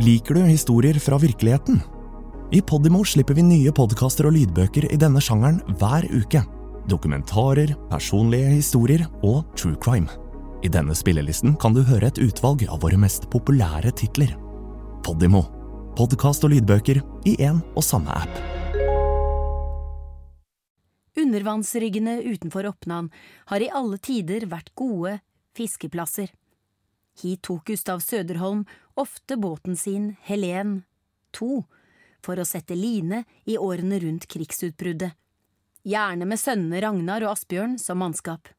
Liker du historier fra virkeligheten? I Podimo slipper vi nye podkaster og lydbøker i denne sjangeren hver uke. Dokumentarer, personlige historier og true crime. I denne spillelisten kan du høre et utvalg av våre mest populære titler. Podimo. Podkast og lydbøker i én og samme app. Undervannsryggene utenfor Oppnan har i alle tider vært gode fiskeplasser. Hit tok Gustav Søderholm ofte båten sin Helen 2 for å sette line i årene rundt krigsutbruddet, gjerne med sønnene Ragnar og Asbjørn som mannskap.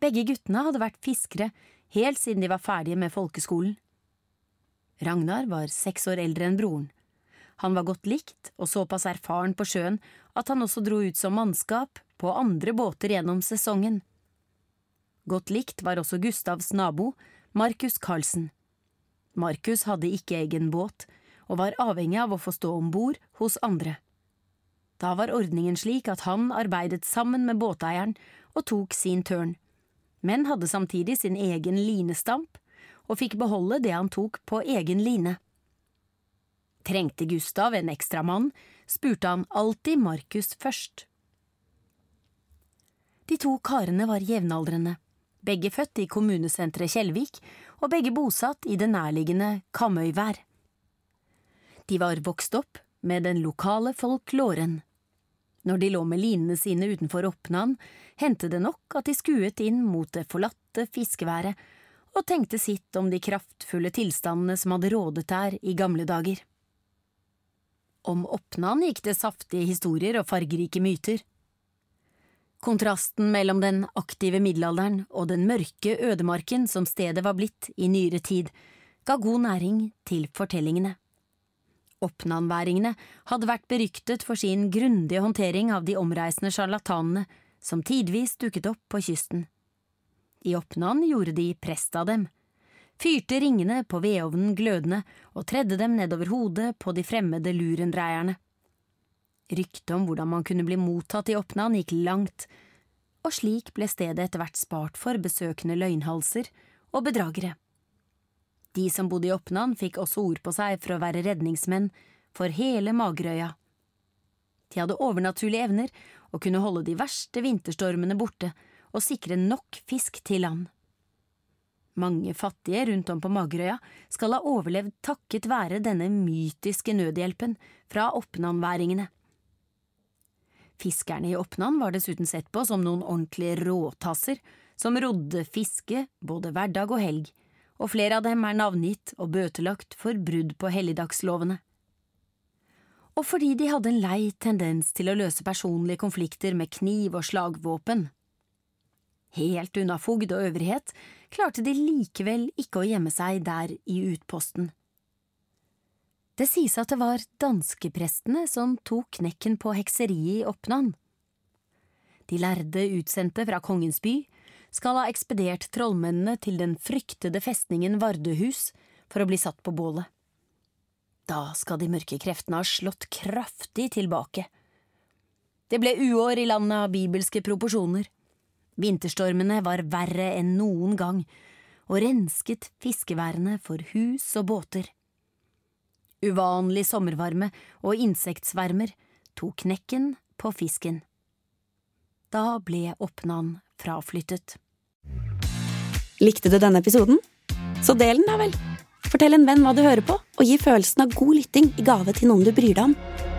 Begge guttene hadde vært fiskere helt siden de var ferdige med folkeskolen. Ragnar var seks år eldre enn broren. Han var godt likt og såpass erfaren på sjøen at han også dro ut som mannskap på andre båter gjennom sesongen. Godt likt var også Gustavs nabo, Markus Carlsen. Markus hadde ikke egen båt, og var avhengig av å få stå om bord hos andre. Da var ordningen slik at han arbeidet sammen med båteieren og tok sin tørn, men hadde samtidig sin egen linestamp og fikk beholde det han tok på egen line. Trengte Gustav en ekstra mann, spurte han alltid Markus først. De to karene var jevnaldrende, begge født i kommunesenteret Kjellvik og begge bosatt i det nærliggende Kamøyvær. De var vokst opp med den lokale folklåren. Når de lå med linene sine utenfor Oppnan, hendte det nok at de skuet inn mot det forlatte fiskeværet og tenkte sitt om de kraftfulle tilstandene som hadde rådet der i gamle dager. Om Oppnan gikk det saftige historier og fargerike myter. Kontrasten mellom den aktive middelalderen og den mørke ødemarken som stedet var blitt i nyere tid, ga god næring til fortellingene. Oppnanværingene hadde vært beryktet for sin grundige håndtering av de omreisende sjarlatanene som tidvis dukket opp på kysten. I Oppnan gjorde de prest av dem, fyrte ringene på vedovnen glødende og tredde dem nedover hodet på de fremmede lurendreierne. Ryktet om hvordan man kunne bli mottatt i Oppnan gikk langt, og slik ble stedet etter hvert spart for besøkende løgnhalser og bedragere. De som bodde i Oppnan fikk også ord på seg for å være redningsmenn for hele Magerøya. De hadde overnaturlige evner og kunne holde de verste vinterstormene borte og sikre nok fisk til land. Mange fattige rundt om på Magerøya skal ha overlevd takket være denne mytiske nødhjelpen fra oppnanværingene. Fiskerne i Oppnan var dessuten sett på som noen ordentlige råtasser som rodde fiske både hverdag og helg, og flere av dem er navngitt og bøtelagt for brudd på helligdagslovene. Og fordi de hadde en lei tendens til å løse personlige konflikter med kniv og slagvåpen. Helt unna fogd og øvrighet klarte de likevel ikke å gjemme seg der i utposten. Det sies at det var danskeprestene som tok knekken på hekseriet i Oppnan. De lærde utsendte fra kongens by skal ha ekspedert trollmennene til den fryktede festningen Vardøhus for å bli satt på bålet. Da skal de mørke kreftene ha slått kraftig tilbake. Det ble uår i landet av bibelske proporsjoner. Vinterstormene var verre enn noen gang og rensket fiskeværene for hus og båter. Uvanlig sommervarme og insektsvermer tok knekken på fisken. Da ble Oppnan fraflyttet. Likte du denne episoden? Så del den, da vel! Fortell en venn hva du hører på, og gi følelsen av god lytting i gave til noen du bryr deg om.